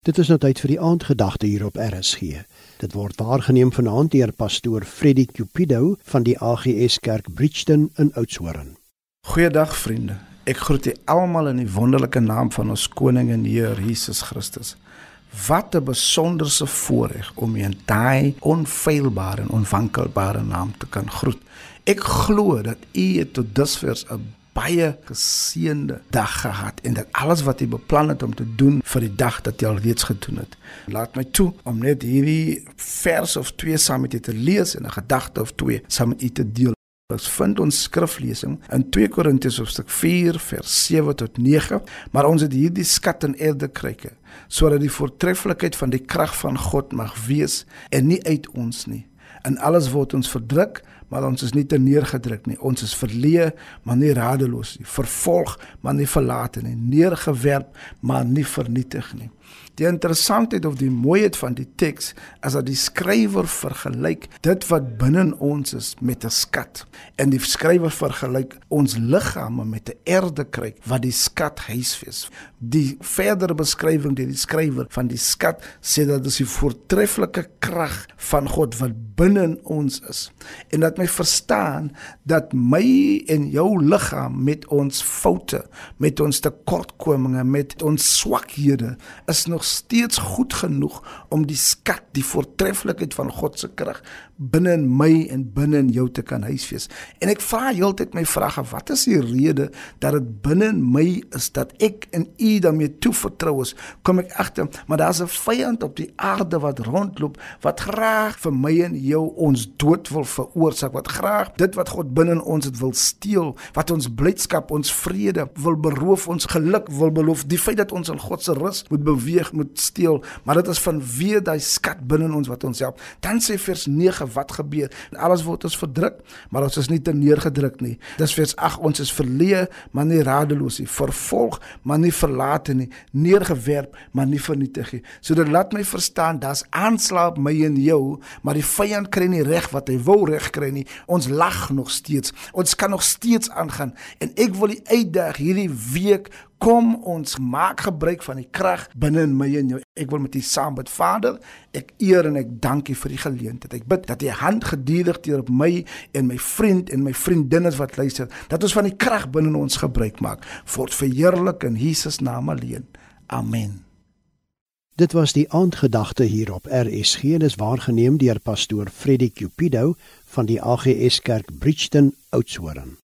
Dit is nou tyd vir die aandgedagte hier op RSG. Dit word waargeneem vanaand deur pastoor Freddie Cupido van die AGS Kerk Bridgton in Oudtshoorn. Goeiedag vriende. Ek groet julle almal in die wonderlike naam van ons koning en Heer Jesus Christus. Wat 'n besonderse voorreg om in daai onfeilbare en onwankelbare naam te kan groet. Ek glo dat u tot dusver 'n baie geseënde dag gehad en dat alles wat jy beplan het om te doen vir die dag dat jy al reeds gedoen het. Laat my toe om net hierdie vers of twee saam met jou te lees en 'n gedagte of twee saam met u te deel. Ons vind ons skriflesing in 2 Korintiërs hoofstuk 4 vers 7 tot 9, maar ons het hierdie skat in erde kryke sodat die voortreffelikheid van die krag van God mag wees en nie uit ons nie. In alles word ons verdruk, maar ons is nie te neergedruk nie. Ons is verleë, maar nie radeloos nie. Vervolg, maar nie verlate nie. Neergewerp, maar nie vernietig nie. Die interessantheid of die mooiheid van die teks is dat die skrywer vergelyk dit wat binne ons is met 'n skat en die skrywer vergelyk ons liggame met 'n erdekruik wat die skat huisves. Die verdere beskrywing deur die skrywer van die skat sê dat dit die voortreffelike krag van God wat binne ons is en dat my verstaan dat my en jou liggaam met ons foute, met ons tekortkominge, met ons swakhede is nog steeds goed genoeg om die skat, die voortreffelikheid van God se krag binne in my en binne in jou te kan huisves. En ek vra heeltyd my vrae, wat is die rede dat dit binne in my is dat ek en u daarmee toevertrou is? Kom ek agter, maar daar's 'n vyand op die aarde wat rondloop wat graag vir my en jou ons dood wil veroorsaak, wat graag dit wat God binne in ons het wil steel, wat ons blydskap, ons vrede wil beroof, ons geluk wil beloof, die feit dat ons in God se rus moet beweeg, moet steel, maar dit is vanweë daai skat binne in ons wat ons help. Dan sê vers 9 wat gebeur. Alles word ons verdruk, maar ons is nie te neergedruk nie. Dis vers 8 ons is verleë, maar nie radeloos nie. Vervolg, maar nie verlate nie. Neergewerp, maar nie vernietig nie. So dit laat my verstaan daar's aanslaap my en jou, maar die vyand kry nie reg wat hy wou reg kry nie. Ons lag nog steeds. Ons kan nog steeds aangaan en ek wil die uitdag hierdie week kom ons maak gebruik van die krag binne in my en jou. Ek wil met u saam bid. Vader, ek eer en ek dank u vir die geleentheid. Ek bid dat u hand geduldig teer op my en my vriend en my vriendinne wat luister, dat ons van die krag binne ons gebruik maak. Word verheerlik in Jesus naam alleen. Amen. Dit was die aandgedagte hier op RSG en is waargeneem deur pastoor Freddie Cupido van die AGS Kerk Bridgton Oudtshoorn.